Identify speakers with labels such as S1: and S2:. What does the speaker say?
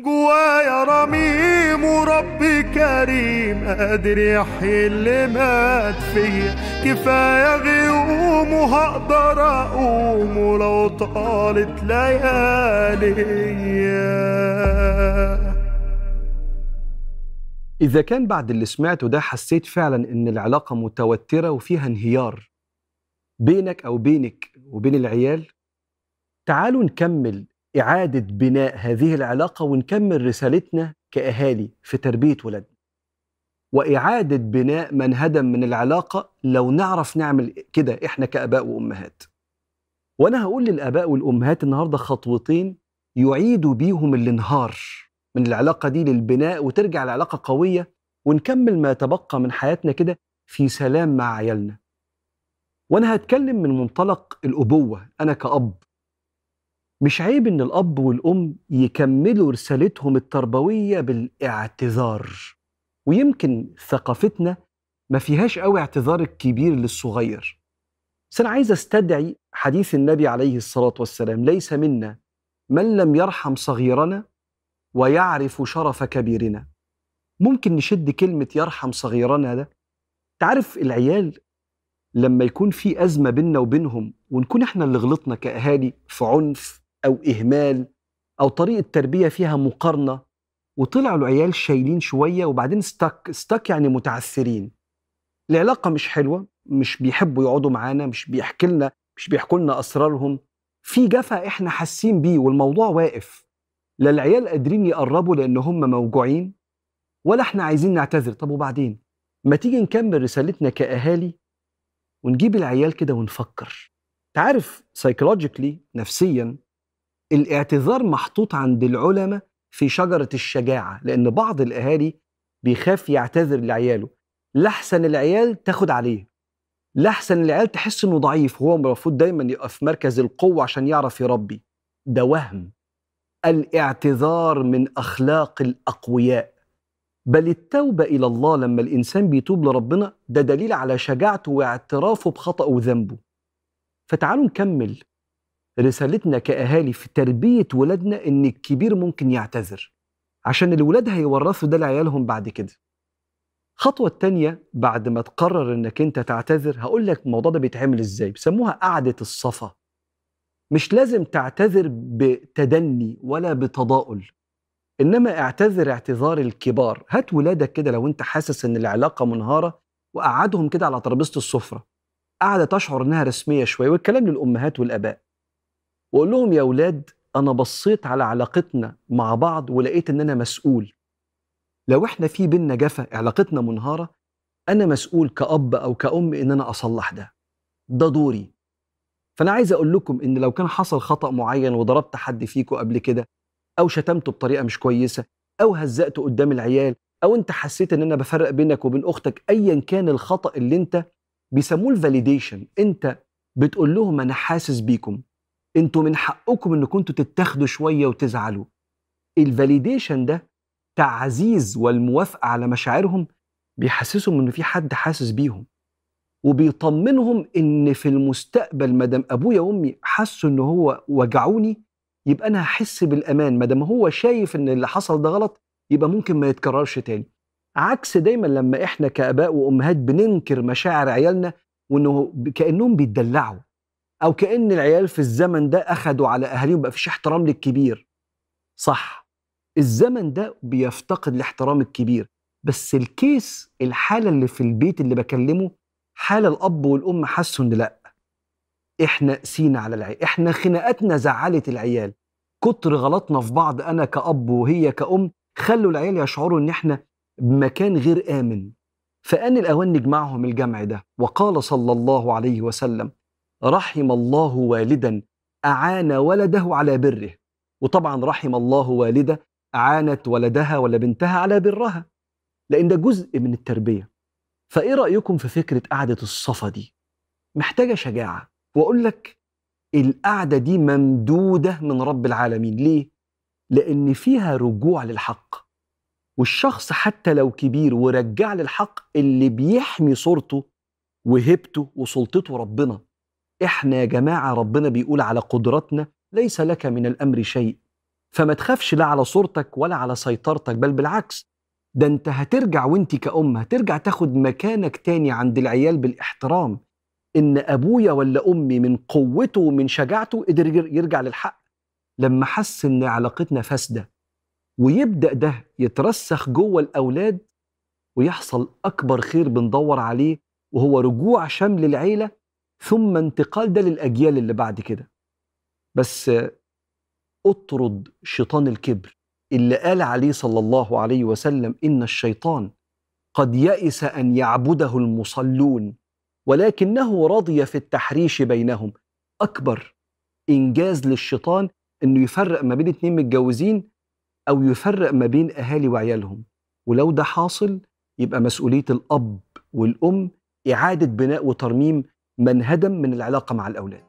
S1: جوايا رميم وربي كريم قادر يحيي اللي مات فيا. كفاية غيوم وهقدر أقوم ولو طالت ليالي
S2: إذا كان بعد اللي سمعته ده حسيت فعلا إن العلاقة متوترة وفيها انهيار بينك أو بينك وبين العيال؟ تعالوا نكمل إعادة بناء هذه العلاقة ونكمل رسالتنا كأهالي في تربية ولادنا وإعادة بناء من هدم من العلاقة لو نعرف نعمل كده إحنا كأباء وأمهات. وأنا هقول للآباء والأمهات النهاردة خطوتين يعيدوا بيهم الانهار من العلاقة دي للبناء وترجع العلاقة قوية ونكمل ما تبقى من حياتنا كده في سلام مع عيالنا. وأنا هتكلم من منطلق الأبوة أنا كأب. مش عيب إن الأب والأم يكملوا رسالتهم التربوية بالاعتذار. ويمكن ثقافتنا ما فيهاش قوي اعتذار الكبير للصغير. بس أنا عايز أستدعي حديث النبي عليه الصلاة والسلام ليس منا. من لم يرحم صغيرنا ويعرف شرف كبيرنا. ممكن نشد كلمة يرحم صغيرنا ده. تعرف العيال لما يكون في أزمة بيننا وبينهم ونكون إحنا اللي غلطنا كأهالي في عنف أو إهمال أو طريقة تربية فيها مقارنة. وطلعوا العيال شايلين شوية وبعدين استك استك يعني متعثرين. العلاقة مش حلوة مش بيحبوا يقعدوا معانا مش بيحكي لنا مش بيحكوا لنا أسرارهم. في جفا إحنا حاسين بيه والموضوع واقف. لا العيال قادرين يقربوا لأن هم موجوعين ولا إحنا عايزين نعتذر. طب وبعدين؟ ما تيجي نكمل رسالتنا كأهالي ونجيب العيال كده ونفكر. تعرف سايكولوجيكلي نفسيا الاعتذار محطوط عند العلماء في شجرة الشجاعة لأن بعض الأهالي بيخاف يعتذر لعياله. لحسن العيال تاخد عليه. لحسن العيال تحس إنه ضعيف وهو المفروض دايما يبقى في مركز القوة عشان يعرف يربي. ده وهم. الاعتذار من أخلاق الأقوياء. بل التوبة إلى الله لما الإنسان بيتوب لربنا ده دليل على شجاعته واعترافه بخطأه وذنبه. فتعالوا نكمل. رسالتنا كأهالي في تربية ولادنا إن الكبير ممكن يعتذر عشان الولاد هيورثوا ده لعيالهم بعد كده. الخطوة التانية بعد ما تقرر إنك أنت تعتذر هقول لك الموضوع ده بيتعمل إزاي. بيسموها قعدة الصفا. مش لازم تعتذر بتدني ولا بتضاؤل إنما اعتذر اعتذار الكبار. هات ولادك كده لو أنت حاسس إن العلاقة منهارة وقعدهم كده على ترابيزة السفرة. قاعدة تشعر إنها رسمية شوية والكلام للأمهات والآباء. وقول لهم يا أولاد أنا بصيت على علاقتنا مع بعض ولقيت إن أنا مسؤول. لو إحنا في بينا جفا علاقتنا منهارة أنا مسؤول كأب أو كأم إن أنا أصلح ده. ده دوري. فأنا عايز أقول لكم إن لو كان حصل خطأ معين وضربت حد فيكم قبل كده أو شتمته بطريقة مش كويسة أو هزقته قدام العيال أو أنت حسيت إن أنا بفرق بينك وبين أختك ايا كان الخطأ اللي أنت بيسموه ال validation أنت بتقول لهم أنا حاسس بيكم. أنتوا من حقكم ان كنتوا تتاخدوا شوية وتزعلوا. ال validation ده تعزيز والموافقة على مشاعرهم بيحسسهم إن في حد حاسس بيهم وبيطمنهم إن في المستقبل ما دام أبويا وأمي حسوا إن هو وجعوني يبقى أنا هحس بالأمان. ما دام هو شايف إن اللي حصل ده غلط يبقى ممكن ما يتكررش تاني. عكس دايما لما إحنا كآباء وأمهات بننكر مشاعر عيالنا وإنه كأنهم بيتدلعوا. أو كأن العيال في الزمن ده أخدوا على أهاليهم بقى فيش احترام للكبير. صح. الزمن ده بيفتقد الاحترام الكبير. بس الكيس الحالة اللي في البيت اللي بكلمه حاله الأب والأم حسوا إن لأ. إحنا قسينا على العيال. إحنا خناقاتنا زعلت العيال. كتر غلطنا في بعض أنا كأب وهي كأم خلوا العيال يشعروا إن إحنا بمكان غير آمن. فان الأوان نجمعهم الجمع ده. وقال صلى الله عليه وسلم رحم الله والدا أعان ولده على بره. وطبعا رحم الله والدة أعانت ولدها ولا بنتها على برها. لأن ده جزء من التربية. فإيه رأيكم في فكرة قعدة الصفا دي؟ محتاجة شجاعة. وأقول لك القعدة دي ممدودة من رب العالمين. ليه؟ لأن فيها رجوع للحق. والشخص حتى لو كبير ورجع للحق اللي بيحمي صورته وهبته وسلطته ربنا. إحنا يا جماعة ربنا بيقول على قدرتنا ليس لك من الأمر شيء. فما تخافش لا على صورتك ولا على سيطرتك بل بالعكس ده أنت هترجع وأنت كأم هترجع تاخد مكانك تاني عند العيال بالإحترام. إن أبويا ولا أمي من قوته ومن شجاعته قدر يرجع للحق. لما حس إن علاقتنا فاسدة ويبدأ ده يترسخ جوه الأولاد ويحصل أكبر خير بندور عليه وهو رجوع شمل العيلة ثم انتقال ده للأجيال اللي بعد كده. بس أطرد شيطان الكبر اللي قال عليه صلى الله عليه وسلم إن الشيطان قد يئس أن يعبده المصلون ولكنه رضي في التحريش بينهم. أكبر إنجاز للشيطان إنه يفرق ما بين اتنين متجوزين أو يفرق ما بين أهالي وعيالهم. ولو ده حاصل يبقى مسؤولية الأب والأم إعادة بناء وترميم من هدم من العلاقة مع الأولاد.